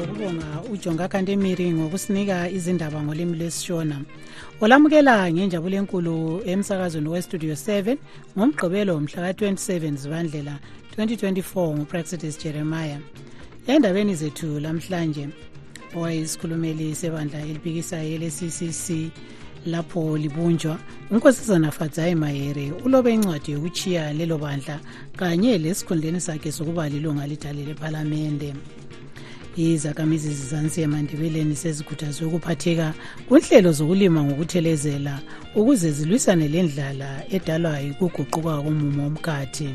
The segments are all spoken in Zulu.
lokubonga ujonga kanti emiri ngokusinika izindaba ngolimi lwesishona. Olamukela ngenjabulo enkulu emsakazweni westudio 7 ngomgqibelo mhla ka-27 zibandlela 2024 ngupraxitis jeremiah. Endabeni zethu lamhlanje owayesikhulumeli sebandla eliphikisayo ele-ccc lapho libunjwa unkosazana fadzayi mayere ulobe incwadi yokuchiya lelo bandla kanye lesikhundleni sakhe sokuba lilunga lidale lephalamende izakhamizi zizansi emandebeleni sezikhuthazwe ukuphatheka kunhlelo zokulima ngokuthelezela ukuze zilwisane lendlala edalwa yikuguquka komumo womkhathi.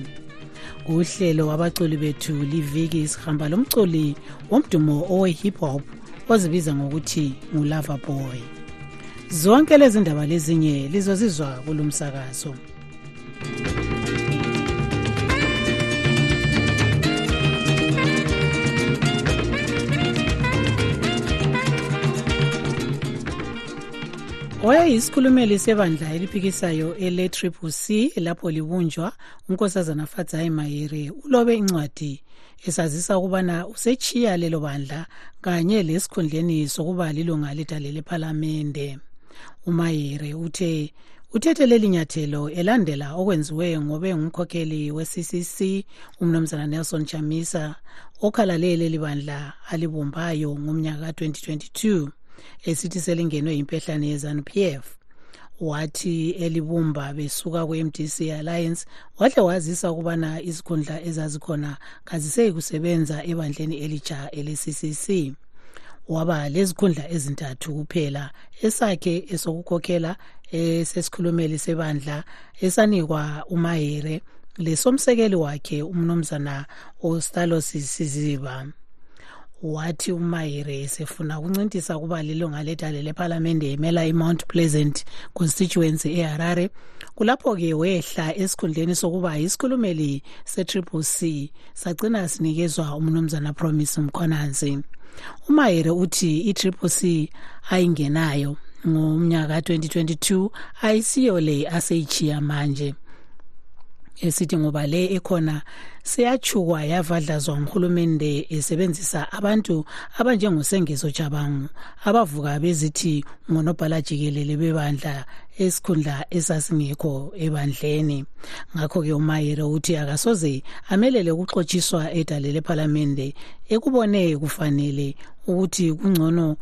Uhlelo wabaculi bethu liviki isihamba lomculi womdumo owe-hip hop ozibiza ngokuthi ngulava boy. Zonke lezi ndaba lezinye lizozizwa kulumsakazo. Wayeyisikhulumeli sebandla eliphikisayo ele-triple c lapho libunjwa unkosazana fadzayi mayere ulobe incwadi esazisa ukubana usechiya lelo bandla kanye lesikhundleni sokuba lilunga lidale lephalamende umayere uthe uthethe leli nyathelo elandela okwenziwe ngobe ngumkhokheli we-ccc umnumzana nelson chamisa okhalale leli bandla alibumbayo ngomnyaka ka-2022 esithi selingenwe impehlane yezanup f. Wathi elibumba besuka kwe-mdc alliance wahle wazisa ukubana izikhundla ezazikhona kaziseyi kusebenza ebandleni elitsha ele-ccc waba lezikhundla ezintathu kuphela esakhe esokukhokhela esesikhulumeli sebandla esanikwa umayere lesomsekeli wakhe umnumzana ostalos siziba. Wathi umayere esefuna ukuncintisa ukuba lilunga ledale lephalamende emela imount pleasant constituency eharare. Kulapho-ke wehla esikhundleni sokuba yisikhulumeli se-triple c sagcina sinikezwa umnumzana promise mkhonansi. umayere uthi i-triple c ayingenayo. Ngomnyaka 2022 ayisiyo le aseyichiya manje. Esithi ngoba le ekhona seyachukwa yavadlazwa nguhulumende esebenzisa abantu abanjengosengezo jabangu abavuka bezithi ngonobhala jikelele bebandla esikhundla esasingekho ebandleni. Ngakho-ke umayere uthi akasoze amelele ukuxotshiswa edale lephalamende ekubone kufanele ukuthi kungcono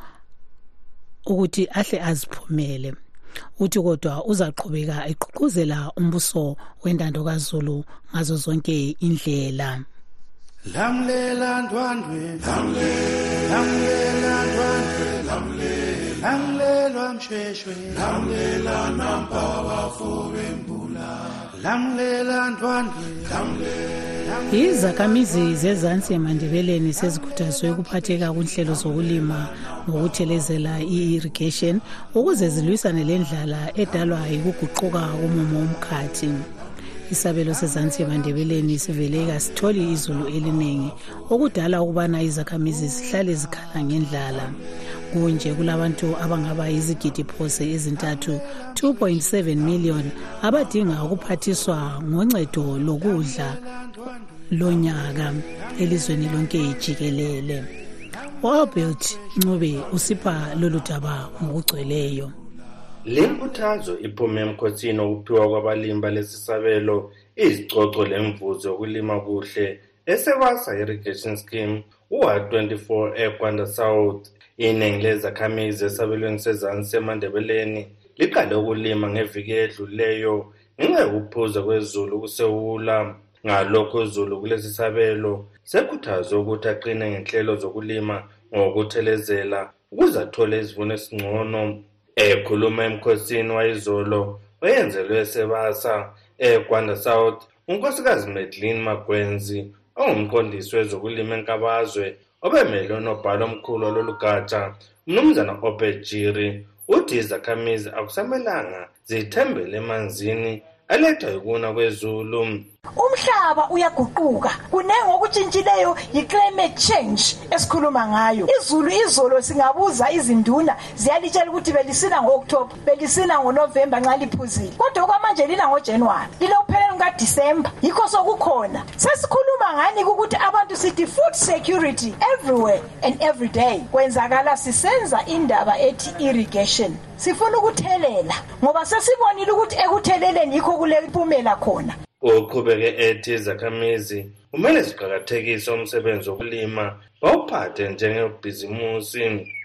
ukuthi ahle aziphumele. Uthi kodwa uzaqhubeka egqugquzela umbuso wentando kazulu ngazo zonke indlela. Lamlela ndwandwe lamlela ndwandwe lamlelwa msheshwe lamlela nampa bafowembula lamlela ndwandwe izakhamizi zezansi emandebeleni sezikhuthazwe ukuphatheka kunhlelo zokulima ngokuthelezela i-irrigation ukuze zilwisane lendlala edalwa yikuguquka komumo womkhathi. Isabelo sezansi emandebeleni sivele kasitholi izulu eliningi okudala ukubana izakhamizi zihlale zikhala ngendlala. Kunje kulabantu abangaba yizigidi phose ezintathu 2.7 million abadinga ukuphathiswa ngoncedo lokudla lonyaka elizweni lonke jikelele. Ualbert ncube usipha lolu daba ngokugcweleyo. Le nkuthazo iphume emkhosini okuphiwa kwabalimi balesisabelo izicoco lemvuzo yokulima kuhle esebasa irrigation scheme u-124 ekwanda south iningi lezakhamizi esabelweni sezansi semandebeleni liqale ukulima ngeviki edlulileyo ngenxa yokuphuza kwezulu kusewula ngalokho uzulu kulesi sabelo. Sekhuthazwe ukuthi aqine ngenhlelo zokulima ngokuthelezela ukuze athole isivuno esingcono. Ekhuluma emkhosini wayizolo oyenzelwe esebasa ekwanda south unkosikazi medlin magwenzi ongumqondisi wezokulima enkabazwe obemele unobhala omkhulu walolugatsha umnumzana obejiri uthi izakhamizi akusamelanga zithembele emanzini alethwa yikuna kwezulu umhlaba uyaguquka. Kunenge okutshintshileyo yi-climate change esikhuluma ngayo. Izulu izolo singabuza izinduna ziyalitshela ukuthi belisina ngo-oktoba belisina ngonovemba nxa liphuzile. Kodwa okwamanje lina ngojanuwari lilokupheleni kukadisemba yikho sokukhona. Sesikhuluma ngani kukuthi abantu sithi food security everywhere and every day? Kwenzakala sisenza indaba ethi irrigation. Sifuna ukuthelela ngoba sesibonile ukuthi ekutheleleni yikho kulempumela khona. Uqhubeke ethi izakhamizi kumele ziqakathekise umsebenzi wokulima bawuphathe njengebhizimusi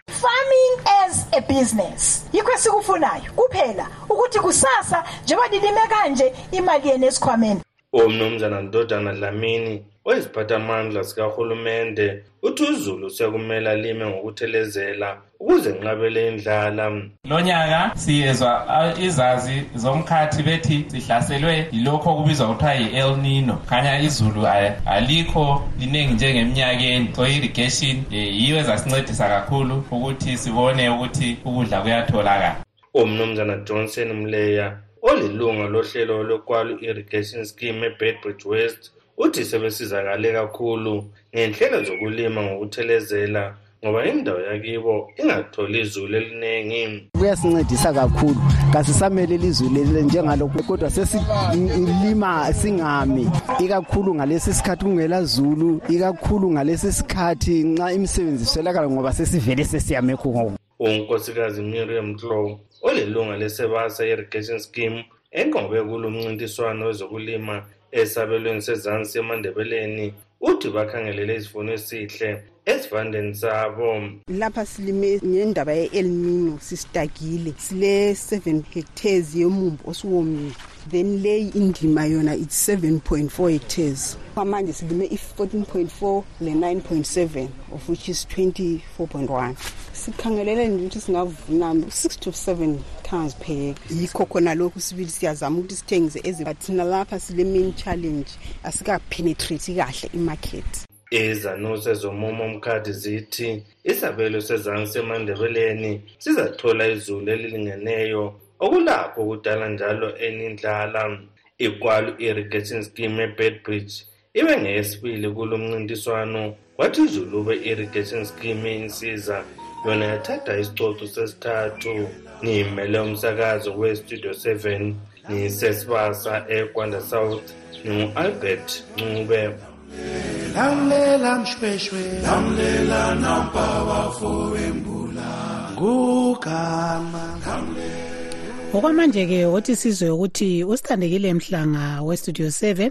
farming as a business. Yikho esikufunayo. Kuphela ukuthi kusasa njengoba lilime kanje imali yenu esikhwameni umnumzana ndodana dlamini oyisiphathamandla sikahulumende uthi uzulu sekumele alime ngokuthelezela. Ukuze nqabele indlala lo nyaka siyezwa izazi zomkhathi bethi sihlaselwe yilokho okubizwa kuthiwa yi-el nino. Khanya izulu alikho liningi njengeminyakeni. So irrigation um yiyo ezasincedisa kakhulu ukuthi sibone ukuthi ukudla kuyatholakala. Umnumzana johnson mleya olilunga lohlelo lwekwalo irrigation scheme ebedbridge west uthi sebesizakale kakhulu ngenhlelo zokulima ngokuthelezela ngoba indawo yakibo ingatholi izulu eliningi. Kuyasincedisa kakhulu. Kasisamele lizulu njengalokhu kodwa sesilima singami. Ikakhulu ngalesi sikhathi kungela zulu ikakhulu ngalesi sikhathi nxa imisebenzi iswelakala ngoba sesivele sesiyamekho ngoku unkosikazi miriam clow olilunga lesebasa irrigation scheme enqobe kulo mncintiswano wezokulima esabelweni sezansi emandebeleni uthi bakhangelele isivuno esihle esivandeni sabo lapha silime ngendaba ye-el nino sisitakile sile-7 hectares yomumbu osuwomile then leyi indima yona it's 7.4 hectares. Kwamanje silime i-14.4 le-9.7 of which is 24.1 sikhangelele nje ukuthi singavuna 6 to 7 tons per acre yikho khona lokhu sibili siyazama ukuthi sithengise ezibathina lapha sile main challenge. Asikapenetrate kahle imarket. Izanuse zomumo omkhathi zithi isabelo sezansi emandebeleni sizathola izulu elilingeneyo. Okulapho kudala njalo enindlala ikwalo irrigation scheme ebedbridge ibe ngeyesibili kulo mncintiswano kwathi izulu be-irrigation scheme insiza yona yathatha isicoco sesithathu ngiyimele umsakazo westudio 7 ngisesibasa ekwanda south ngingu-albert ncube. Lamlela mshweshwe lamlela nampa bafowembula ngugama. Okwamanje-ke othi sizwe ukuthi usithandekile mhlanga westudio 7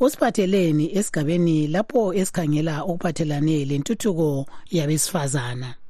usiphatheleni esigabeni lapho esikhangela okuphathelane lentuthuko yabesifazana.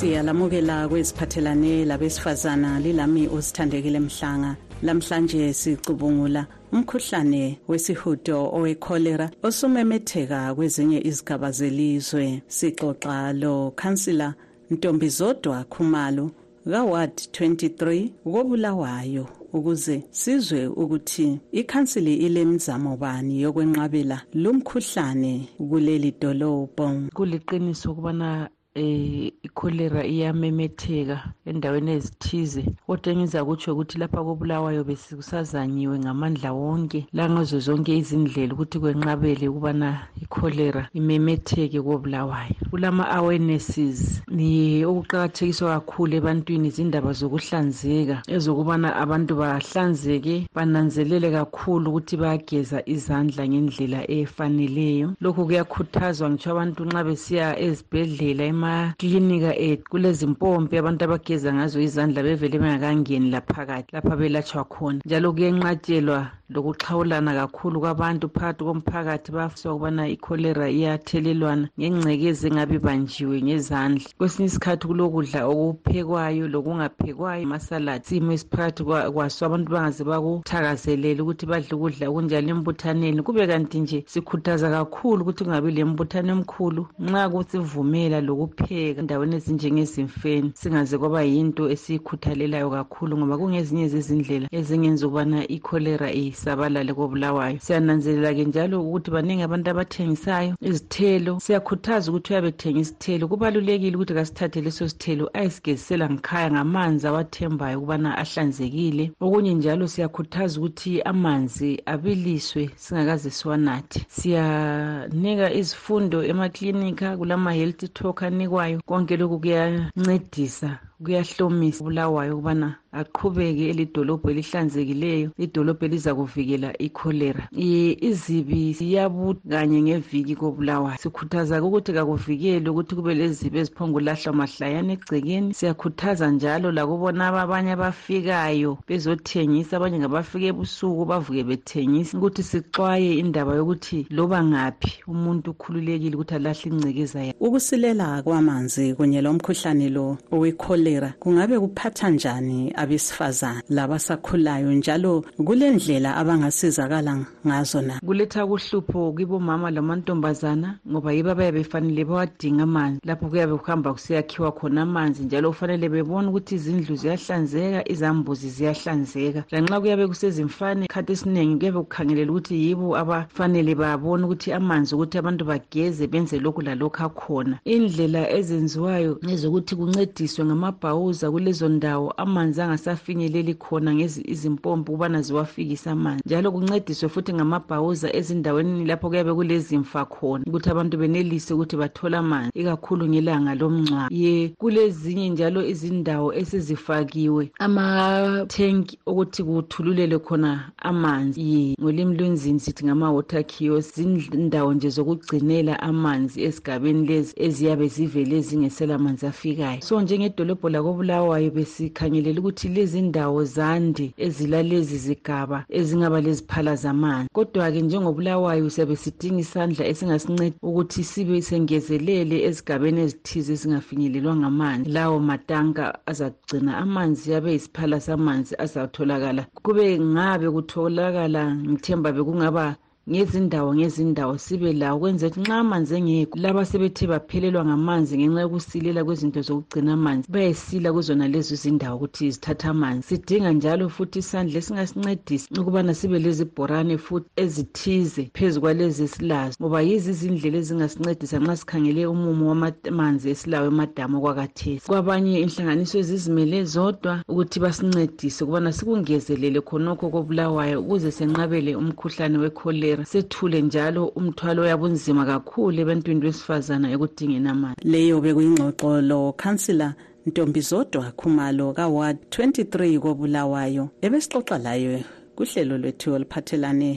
Siyalamukela kweziphathelane labesifazana lilami usithandekile mhlanga. Lamhlanje sicubungula umkhuhlane wesihudo owekholera osumemetheka kwezinye izigaba zelizwe. Sixoxa lo khansila ntombizodwa khumalo kaward 23 kobulawayo ukuze sizwe ukuthi ikhansili ilemizamo bani yokwenqabela lumkhuhlane kuleli dolobho. Kuliqiniso ukubana eh ikholera iyamemetheka endaweni ezithize. Kodwa engiza kutsho ukuthi lapha kobulawayo bekusazanyiwe ngamandla wonke langazo zonke izindlela ukuthi kwenqabele ukubana ikholera imemetheke kobulawayo. Kulama-awarenesses ni okuqakathekiswa kakhulu ebantwini izindaba zokuhlanzeka ezokubana abantu bahlanzeke bananzelele kakhulu ukuthi bayageza izandla ngendlela efaneleyo. Lokhu kuyakhuthazwa ngitsho abantu nxa besiya ezibhedlela emaklinika ethu kulezimpompi abantu abageza ngazo izandla bevele bengakangeni laphakathi lapha belatshwa khona. Njalo kuyenqatshelwa lokuxhawulana kakhulu kwabantu phakathi komphakathi bafiswa ukubana ikholera iyathelelwana ngengcekezi engabe ibanjiwe ngezandla. Kwesinye isikhathi kulokudla okuphekwayo lokungaphekwayo amasaladi simo esiphakathi kwaso abantu bangaze bakuthakazelele ukuthi badle ukudla okunjalo embuthaneni. Kube kanti nje sikhuthaza kakhulu ukuthi kungabi lembuthano emkhulu nxa kusivumela lokupheka endaweni ezinjengezimfeni singaze kwaba yinto esiyikhuthalelayo kakhulu ngoba kungezinye zezindlela ezingenza ukubana ikholera isabalale kobulawayo. Siyananzelela-ke njalo ukuthi baningi abantu abathengisayo izithelo siyakhuthaza ukuthi uyabe ethengisa isithelo. Kubalulekile ukuthi kasithathe leso sithelo ayisigezisela ngikhaya ngamanzi awathembayo ukubana ahlanzekile. Okunye njalo siyakhuthaza ukuthi amanzi abiliswe singakaze siwanathe. Siyanika izifundo emaklinika kulama-health talk anikwayo konke lokhu kuyancedisa kuyahlomisa ubulawayo ukubana aqhubeke elidolobho elihlanzekileyo idolobho eliza kuvikela ikholera izibi siyabuta kanye ngeviki kobulawayo. Sikhuthaza ukuthi kakuvikele ukuthi kube lezibi eziphongulahlwa mahlayana egcekeni. Siyakhuthaza njalo lakubona abanye abafikayo bezothengisa abanye ngabafika ebusuku bavuke bethengisa ukuthi sixwaye indaba yokuthi loba ngaphi umuntu ukhululekile ukuthi alahle ingcekeza yakhe. Ukusilela kwamanzi kunye lomkhuhlane lo owekholera kungabe kuphatha njani abesifazana labasakhulayo njalo kulendlela abangasizakala ngazo na? Kuletha kuhlupho kibomama lamantombazana ngoba yibo abayabe befanele bawadinga amanzi. Lapho kuyabe kuhamba kusiyakhiwa khona amanzi njalo kufanele bebone ukuthi izindlu ziyahlanzeka izambuzi ziyahlanzeka. Lanxa kuyabe kusezimfane khathi esiningi kuyabe kukhangelela ukuthi yibo abafanele babone ukuthi amanzi ukuthi abantu bageze benze lokhu lalokhu akhona. Indlela ezenziwayo ezokuthi kuncediswe ngamabhawuza kulezo ndawo amanzi angasafinyeleli khona ngezi izimpompi ukubana ziwafikise amanzi njalo kuncediswe futhi ngamabhawuza ezindaweni lapho kuyabe kulezimfa khona ukuthi abantu benelise ukuthi bathole amanzi ikakhulu ngelanga lomngcwabo. Ye kulezinye njalo izindawo esezifakiwe amathenki okuthi kuthululele khona amanzi. Ye ngolimi lwenzini sithi ngama-water kios zindawo nje zokugcinela amanzi esigabeni lezi eziyabe zivele zingesela manzi afikayo. So njengedolobho lakobulawayo besikhangelela ukuthi lezi ndawo zande ezilalezi zigaba ezingaba leziphala zamanzi kodwa-ke njengobulawayo siyabe sidinga isandla esingasinceda ukuthi sibe sengezelele ezigabeni ezithize ezingafinyelelwa ngamanzi. Lawo matanka azagcina amanzi abe yisiphala samanzi azatholakala. Kube ngabe kutholakala ngithemba bekungaba ngezindawo ngezindawo sibe lawo ukwenzela ukuthi nxa amanzi engekho laba sebethe baphelelwa ngamanzi ngenxa yokusilela kwezinto zokugcina amanzi bayesila kuzona lezo zindawo ukuthi zithatha amanzi. Sidinga njalo futhi isandla esingasincedisa ukubana sibe lezibhorane futhi ezithize phezu kwalezi esilazo ngoba yizi izindlela ezingasincedisa nxa sikhangele umumo wamanzi esilawo emadamu okwakathesi. Kwabanye inhlanganiso ezizimele zodwa ukuthi basincedise ukubana sikungezelele khonokho kobulawayo ukuze senqabele umkhuhlane wekholera sethule njalo umthwalo yabunzima kakhulu ebantwini besifazana ekudingeni amanzi. Leyo bekuyingxoxo lo khansila ntombi zodwa khumalo kaward 23 kobulawayo ebesixoxa layo kuhlelo lwethu oluphathelane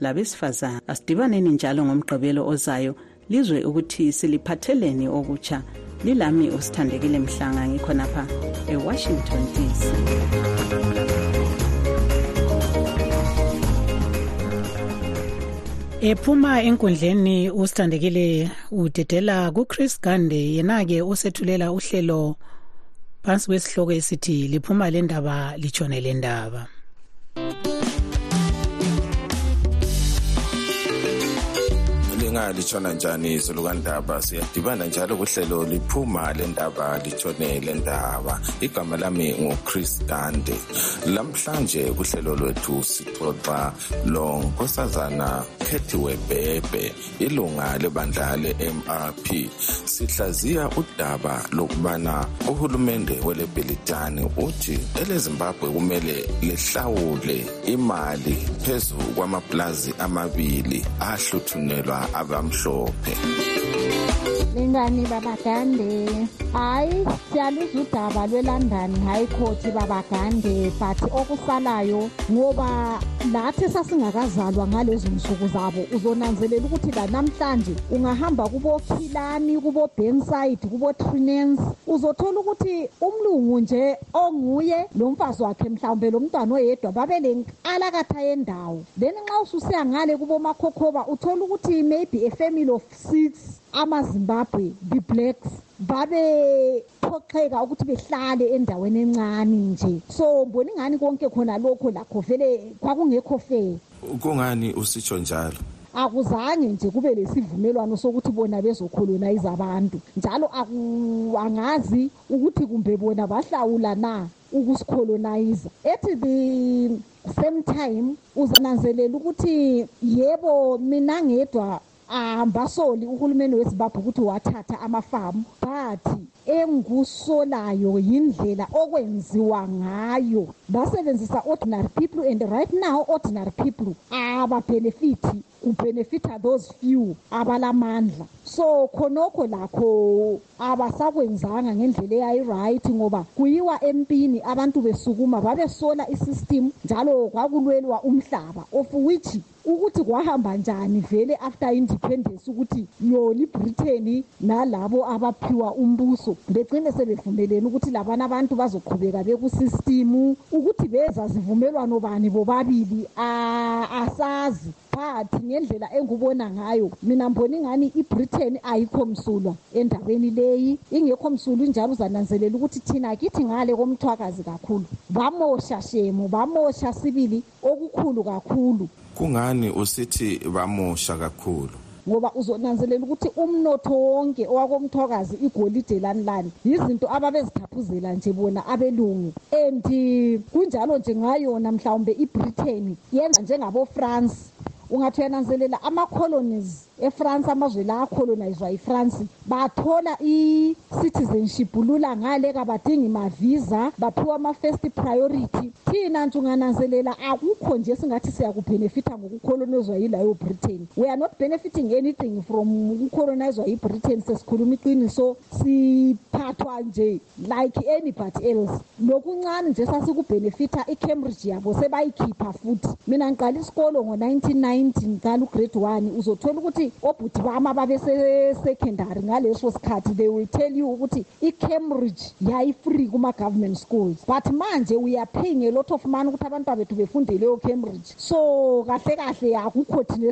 labesifazana asidibaneni njalo ngomgqibelo ozayo lizwe ukuthi siliphatheleni okutsha lilami usithandekile mhlanga ngikhonapha ewashington dc ephuma enkundleni usithandekile udedela kuchris gande yena-ke osethulela uhlelo phansi kwesihloko esithi liphuma le ndaba litshone le ndaba. Litshona njani? Izulu kandaba siyadibana njalo kuhlelo liphuma le ndaba litshone le ndaba. Igama lami nguchris dande. Lamhlanje kuhlelo lwethu sixoxa lo nkosazana khethiwe bhebhe ilunga lebandla le-mrp sihlaziya udaba lokubana uhulumende welebhelitani uthi elezimbabwe kumele lihlawule imali phezu kwamaplazi amabili ahluthunelwa abamhlophe lingani babagande hayi siyaluza udaba lwe-london high court babagande but okusalayo ngoba lathi sasingakazalwa ngalezo nsuku zabo uzonanzelela ukuthi lanamhlanje ungahamba kubokhilani kubo-bankside kubo-trinens uzothola ukuthi umlungu nje onguye lo mfazi wakhe mhlawumbe lo mntwana oyedwa babe lenkalakatha yendawo. Then nxa ususiya ngale kubomakhokhoba uthola ukuthi maybe a family of six amazimbabwe be-blacks babephoxeka ukuthi behlale endaweni encane nje. So mbona ingani konke khona lokho lakho? Vele kwakungekho fair. Kungani? Usitsho njalo. Akuzange nje kube lesivumelwano sokuthi bona bezokholonize abantu njalo angazi ukuthi kumbe bona bahlawula na ukusikholonize ethi the same time uzananzelela ukuthi yebo mina ngedwa ambasoli uhulumeni wezimbabwe ukuthi wathatha amafamu but engikusolayo yindlela okwenziwa ngayo. Basebenzisa ordinary people and right now ordinary people ababhenefithi kubhenefitha those few abalamandla. So khonokho lakho abasakwenzanga ngendlela eyayi-right ngoba kuyiwa empini abantu besukuma babesola isystem njalo kwakulwelwa umhlaba of which ukuthi kwahamba njani vele after independence ukuthi yona ibritain nalabo abaphiwa umbuso begcine sebevumelene ukuthi labana abantu bazoqhubeka bekusistimu ukuthi beza zivumelwano bani bobabili asazi. But ngendlela engubona ngayo. Mina mbona ingani ibritain ayikho msulwa endaweni leyi. Ingekho msulwa injalo uzananzelela ukuthi thina kithi ngale komthwakazi kakhulu. Bamosha shemu bamosha sibili okukhulu kakhulu. Kungani usithi bamosha kakhulu? Ngoba uzonanzelela ukuthi umnotho wonke owakomthwakazi igolide lani lani yizinto ababezithaphuzela nje bona abelungu. And kunjalo nje ngayona mhlawumbe ibritain yenza njengabo-france. Ungathi uyananzelela ama-colonies. Efrance amazwe la acolonizwa ifrance bathola i-citizenship lula ngale kabadingi mavisa baphiwa ama-first priority. Thina nje ungananzelela akukho nje singathi siyakubhenefitha ngokucolonizwa yilayo britain. We are not benefiting anything from ukucolonizwa yibritain sesikhuluma iqiniso siphathwa nje like anybody else. Lokuncane nje sasikubhenefitha icambridge yabo sebayikhipha futhi. Mina ngiqala isikolo ngo-1990 ngiqala ugrade one. Uzothola ukuthi obhuti bami ababesesekhendari ngaleso sikhathi they will tell you ukuthi icambridge yayi-free kuma-government schools. But manje we are paying a lot of money ukuthi abantwana bethu befunde leyo cambridge so kahle kahle akukho thina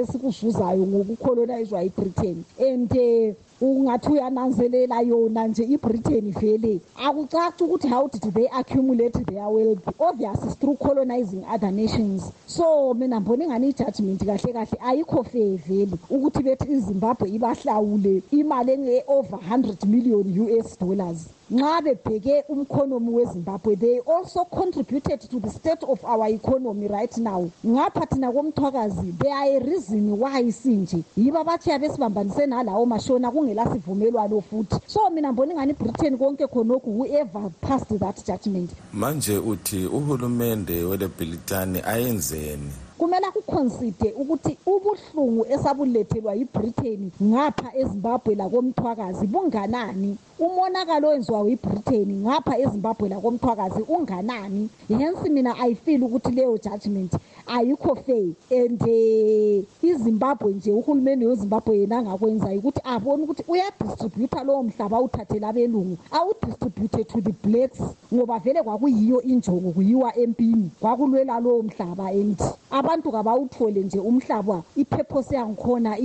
esikuzuzayo ngokucolonizwa ibritain and um ungathi uyananzelela yona nje ibritain vele. Akucaci ukuthi how did they accumulate their wealth? Obvious is through colonizing other nations. So mina mbona ingani i-judgment kahle kahle ayikho fair vele ukuthi bethi izimbabwe ibahlawule imali enge-over 100 million us dollars. Nxa bebheke umkhonomi wezimbabwe they also contributed to the state of our economy right now. Ngapha thina komthwakazi there are a reason why sinje. Yibo abathi abesibambanise nalawo mashona kungelasivumelwano futhi. So mina mbona ingani ibritain konke khonokhu whoever passed that judgment. Manje uthi uhulumende welebhilitani ayenzeni? Kumele akukhonside ukuthi ubuhlungu esabulethelwa yibritain ngapha ezimbabwe lakomthwakazi bunganani? Umonakalo owenziwa yibritain ngapha ezimbabwe lakomthwakazi unganani? Hence mina ayifeel ukuthi leyo judgment ayikho fair. And um izimbabwe nje uhulumeni wezimbabwe yena angakwenzayo ukuthi abone ukuthi uyadistributha lowo mhlaba awuthathela abelungu. Awudistribute to the blacks ngoba vele kwakuyiyo injongo kuyiwa empini. Kwakulwela lowo mhlaba and abantu kabawuthole nje umhlaba. Ipurpose yangikhona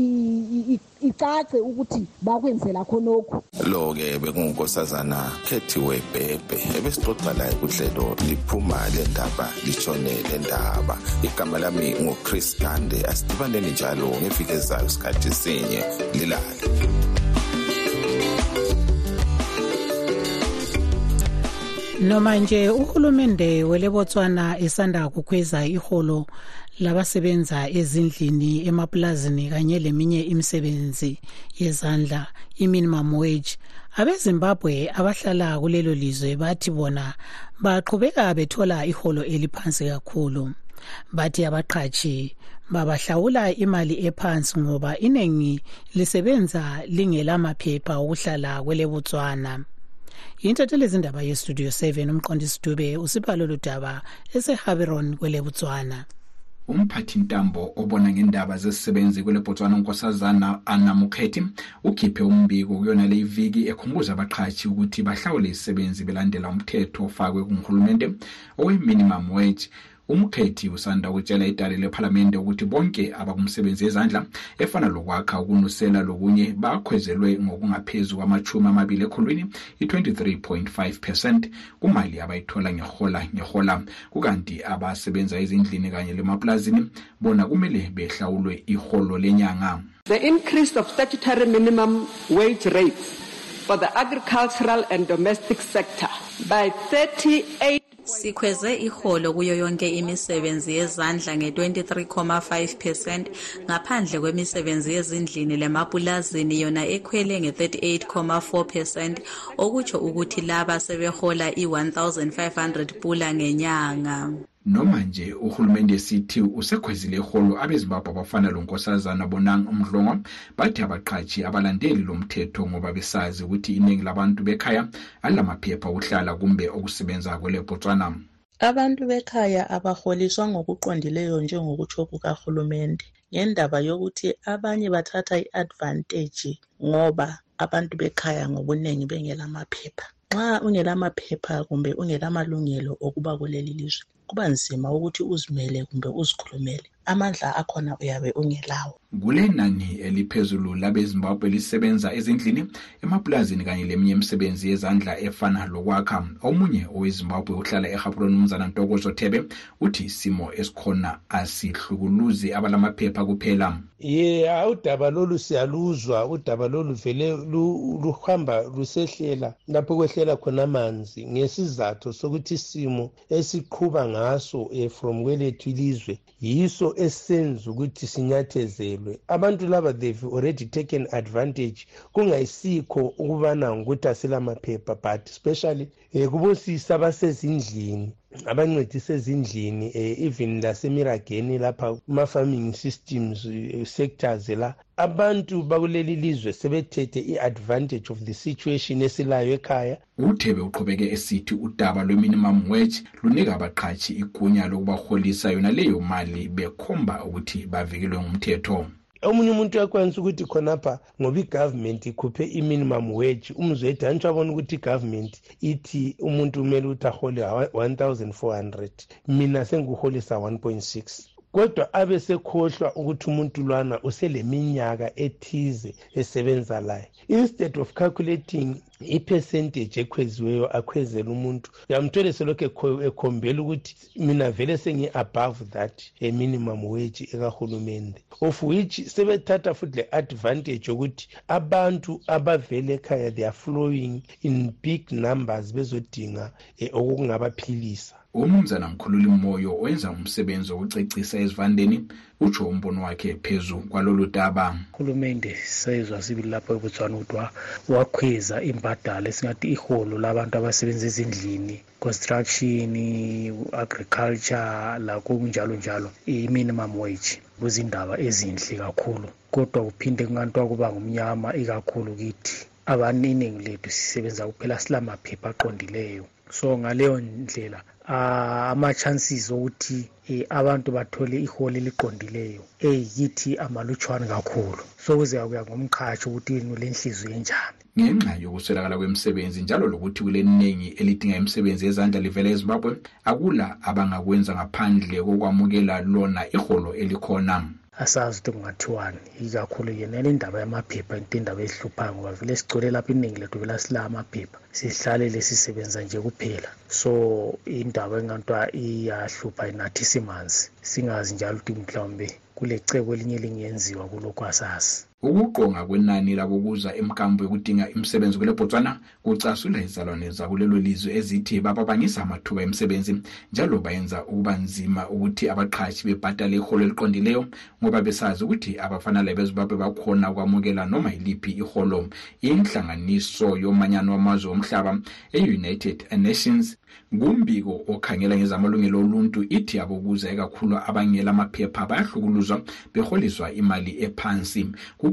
icace ukuthi bakwenzela khonokhu. Lo-ke bekungunkosazana khethiwe bhebhe ebesixoxa laye kuhlelo liphuma le ndaba litshone le ndaba. Igama lami nguchris gande asidibaneni njalo ngeviki ezayo sikhathi sinye. Lilale. Noma nje uhulumende welebotswana esanda kukhweza iholo labasebenza ezindlini emaplazini kanye leminye imisebenzi yezandla i-minimum wage abezimbabwe abahlala kulelo lizwe bathi bona baqhubeka bethola iholo eliphansi kakhulu. Bathi abaqhatshi babahlawula imali ephansi ngoba iningi lisebenza lingelamaphepha okuhlala kwelebotswana. Yintethelezindaba yestudio 7 umqondisi dube usipha lolu daba esehaberon kwelebotswana. Umphathi ntambo obona ngendaba zesisebenzi kwele botswana unkosazana anamukhethi ukhiphe umbiko kuyona le iviki ekhumbuza abaqhatshi ukuthi bahlawule isisebenzi belandela umthetho ofakwe kungurhulumente owe-minimum wage umkhethi usanda ukutshela idale lephalamende ukuthi bonke abakumsebenzi ezandla efana lokwakha ukunusela lokunye bakhwezelwe ngokungaphezu kwamachumi amabili ekhulwini i-23.5 percent kumali abayithola ngehola ngehola. Kukanti abasebenza ezindlini kanye lemaplazini bona kumele behlawulwe iholo lenyanga. The increase of statutory minimum wage rates for the agricultural and domestic sector by 38 sikhweze iholo kuyo yonke imisebenzi yezandla nge-23.5 percent ngaphandle kwemisebenzi yezindlini lemapulazini yona ekhwele nge-38.4 percent okutsho ukuthi laba sebehola i-1500 pula ngenyanga. Noma nje uhulumende esithi usekhwezile iholo abezimbabwe abafana lonkosazana bonang umdlongwa bathi abaqhatshi abalandeli lo mthetho ngoba besazi ukuthi iningi labantu bekhaya alamaphepha okuhlala kumbe okusebenza kwelebotswana abantu bekhaya abaholiswa ngokuqondileyo njengokutsho kukahulumende ngendaba yokuthi abanye bathatha i-advantage ngoba abantu bekhaya ngobuningi bengelamaphepha nxa ungelamaphepha kumbe ungelamalungelo okuba kuleli lizwe kuba nzima ukuthi uzimele kumbe uzikhulumele. Amandla akhona uyabe ungelawo. Kulenani eliphezulu labezimbabwe lisebenza ezindlini emapulazini kanye leminye imisebenzi yezandla efana lokwakha. Omunye owezimbabwe uhlala ehaphuloni umnumzana ntokozo thebe uthi isimo esikhona asihlukuluzi abalamaphepha kuphela. Ye hayi udaba lolu siyaluzwa. Udaba lolu vele luhamba lusehlela. Lapho kwehlela khona amanzi ngesizathu sokuthi isimo esiqhuba ngaso um from kwelethu ilizwe yiso esenza ukuthi sinyathezelwe abantu laba they've already taken advantage. Kungayisikho ukubana ngokuthi asilamaphepha but especially um kubosisi abasezindlini abancedisa ezindlini um even lasemirageni lapha kuma-farming systems uh, sectors la. Abantu bakuleli lizwe sebethethe i-advantage of the situation esilayo ekhaya. Uthebe uqhubeke esithi udaba lwe-minimum wage lunika abaqhatshi igunya lokubaholisa yona leyo mali bekhomba ukuthi bavikelwe ngumthetho omunye umuntu uyakwanisa ukuthi khonapha ngoba igovernment ikhuphe i-minimum wage. Umzwedi anitsho abona ukuthi igovernment ithi umuntu kumele ukuthi ahole 1400 mina sengikuholisa 1.6 kodwa abe sekhohlwa ukuthi umuntu lwana useleminyaka ethize esebenza layo instead of calculating ipercentage ekhweziweyo akhwezela umuntu uyamthole selokhu ekhombela ukuthi mina vele sengi-above that a minimum wage ekahulumende. Of which sebethatha futhi le-advantage yokuthi abantu abavele ekhaya they are flowing in big numbers bezodinga um okokungabaphilisa umnumzana mkhululi moyo owenza umsebenzi wokucecisa ezivandeni utsho umbono wakhe phezu kwalolu daba. Uhulumende sezwa sibili lapho ebotswana ukuthi wakhweza imbadalo esingathi iholo labantu abasebenza ezindlini construction agriculture lakunjalo njalo i-minimum wage kuzindaba ezinhle kakhulu. Kodwa kuphinde kungantiwa kuba ngumnyama ikakhulu kithi. Abaningi lethu sisebenza kuphela silamaphepha aqondileyo. So ngaleyo ndlela ama-chances okuthi um abantu bathole iholo eliqondileyo. Eyikithi amalutshwane kakhulu. So kuze kuya ngomqhatshi ukuthi yini le nhliziyo enjani. Ngenxa yokuswelakala kwemisebenzi njalo lokuthi kuleningi elidinga imisebenzi yezandla livela ezimbabwe akula abangakwenza ngaphandle kokwamukela lona iholo elikhona asazi ukuthi kungathiwani. Ikakhulu yena le ndaba yamaphepha into indaba ezihluphayo ngoba vele sigcwele lapha iningi lethu vele sila amaphepha. Sihlalele sisebenza nje kuphela. So indaba engantiwa iyahlupha nathi simanzi. Singazi njalo ukuthi mhlawumbe kulecebo elinye elingenziwa kulokhu asazi. Ukuqonga kwenani labokuza emkambo yokudinga imisebenzi kule botswana kucasula izalwane zakulelo lizwe ezithi bababangisa amathuba emisebenzi njalo bayenza ukuba nzima ukuthi abaqhatshi bebhadale iholo eliqondileyo ngoba besazi ukuthi abafana labezimbabwe bakhona ukwamukela noma yiliphi iholo inhlanganiso yomanyano wamazwe omhlaba e-united nations kumbiko okhangela ngezamalungelo oluntu ithi abokuza ekakhulu abangela amaphepha bayahlukuluzwa beholiswa imali ephansi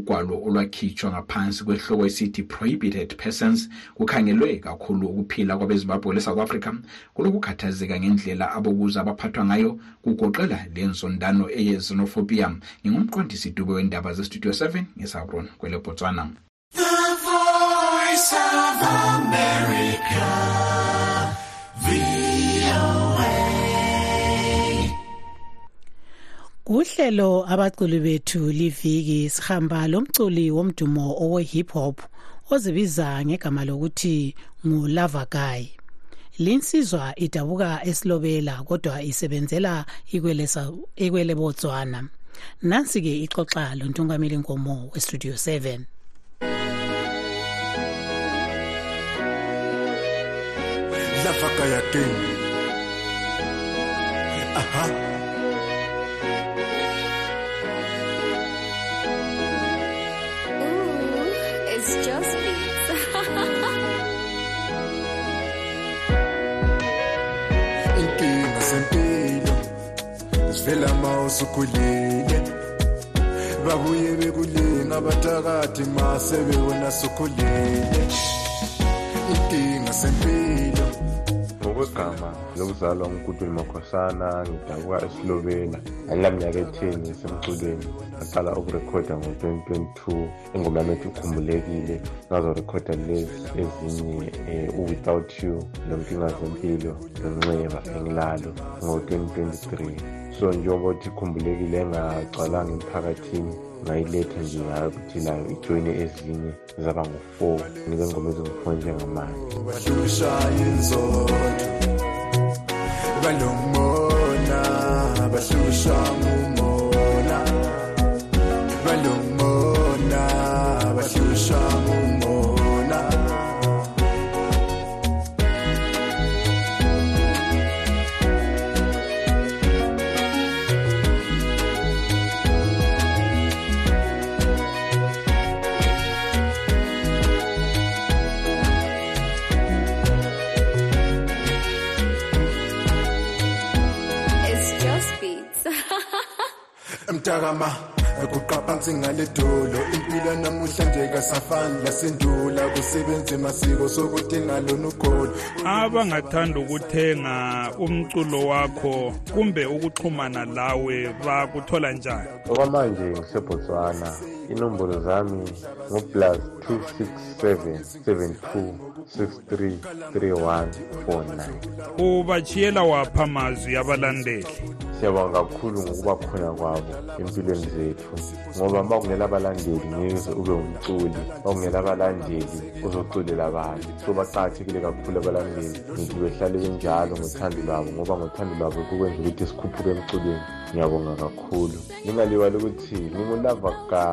kugwalo olwakhitshwa ngaphansi kwehloko esithi prohibited persons kukhangelwe kakhulu ukuphila kwabezimbabwe le-south africa. Kulokukhathazeka ngendlela abokuza abaphathwa ngayo kugoqela lenzondano eyezenophobia ngingumqondisi dube wendaba zestudio 7 ngesabron kwele botswana The voice of America. Kuhlelo abaculi bethu liviki sihamba lomculi womdumo owe-hip hop ozibiza ngegama lokuthi ngulava guy linsizwa idabuka esilobela kodwa isebenzela ikwele botswana nansi-ke ixoxa lontungameli nkomo westudio 7 lava guy again. Aha. It's zempilo zivela ma usukhulile babuye bekulinga abathakathi mase bewena sukhulile. Inkinga zempilo ngokwegama lokuzalwa ngukutuli makhosana ngidabuka esilobela ngilaminyaka etheni ngisemculweni ngaqala ukurekhoda ngo-2022 ingoma yami ethi ukhumbulekile ngazorekhoda lezi ezinye um u-without you lenkinga zempilo lenxeba engilalo ngo-2023 so njengoba uthi ikhumbulekile engagcwalanga emphakathini ngayilethe nje thina ijoyine ezinye zaba ngu-four nika ingoma ezingu-four balomona emtakama ekuqaphansi ngale dolo impilo namuhla kasafani lasendula kusebenza emasiko sokudinga lona ukholo abangathanda ukuthenga umculo wakho kumbe ukuxhumana lawe bakuthola njani? Okwamanje ngisebotswana. Inombolo zami ngu-plus 267 72 63 3149 ubachiyela wapha amazwi abalandeli siyabonga kakhulu ngokuba khona kwabo empilweni zethu ngoba uma kungela abalandeli ngeke ube umculi uma kungela abalandeli uzoculela abantu. So baqakathekile kakhulu abalandeli ngithi behlale benjalo ngothando lwabo ngoba ngothando lwabo kukwenza ukuthi sikhuphuke emculweni ngiyabonga kakhulu. Ningalibali ukuthi ngingulava ka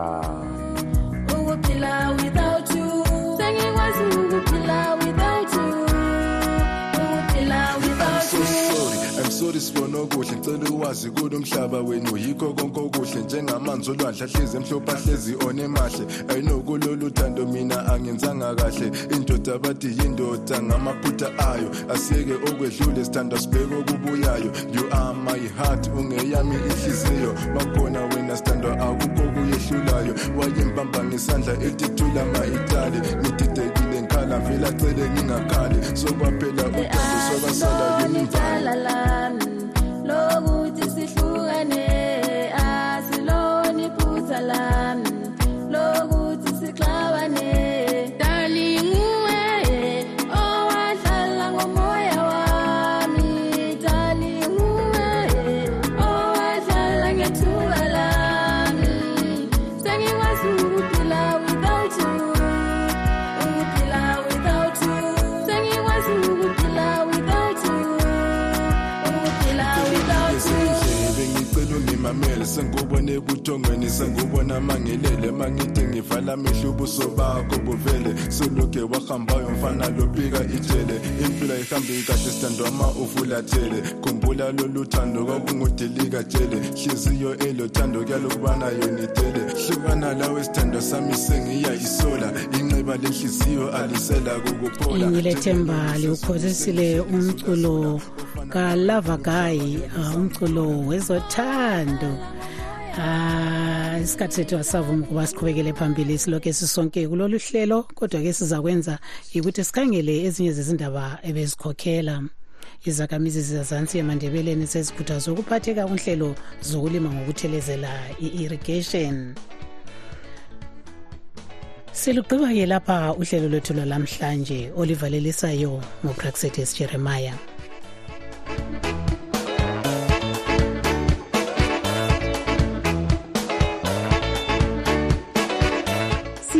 sorry sibona okuhle ngicela uwazi kulo mhlaba wenu. Yikho konke okuhle njengamanzi olwandle ahlezi emhlophe ahlezi onemahle ayinokulolu thando mina angenzanga kahle. Indoda bathi yindoda ngamaphutha ayo. Asiyeke okwedlule sithanda sibheke okubuyayo. You are my heart ungeyami inhliziyo. Bakhona wena sithandwa akukho kuyehlulayo wayembamba ngesandla elithula ma-itali. Ngididekile ngikhala vele acele ngingakhali sokwaphela uthando sokwasala lami lokuthi sihlukane ungimamele sengubone ebuthongweni sengubona mangelele. Mangithi ngivala amehlo ubuso bakho buvele solokhe wahambayo mfana lobika ijele. Impilo ayihambi kahle sithandwa ma ufulathele khumbula lolu thando kwakungudilika jele. Hliziyo elothando kuyalokubana yonitele hlukana lawe sithando sami sengiyayisola. Inxeba lenhliziyo alisela kukuphola ngilethemba liwukhosisile umculo. Kalava guy uh, umculo wezothando. Ah isikhathi sethu asavuma ukuba siqhubekele phambili silokhu sisonke kulolu hlelo kodwa ke sizakwenza ukuthi sikhangele ezinye zezindaba ebezikhokhela izakhamizi zazansi emandebeleni sezikhuthaza ukuphatheka kunhlelo zokulima ngokuthelezela i-irrigation. Silugqiba-ke lapha uhlelo lwethu lwalamhlanje olivalelisayo ngupraxetes jeremiah.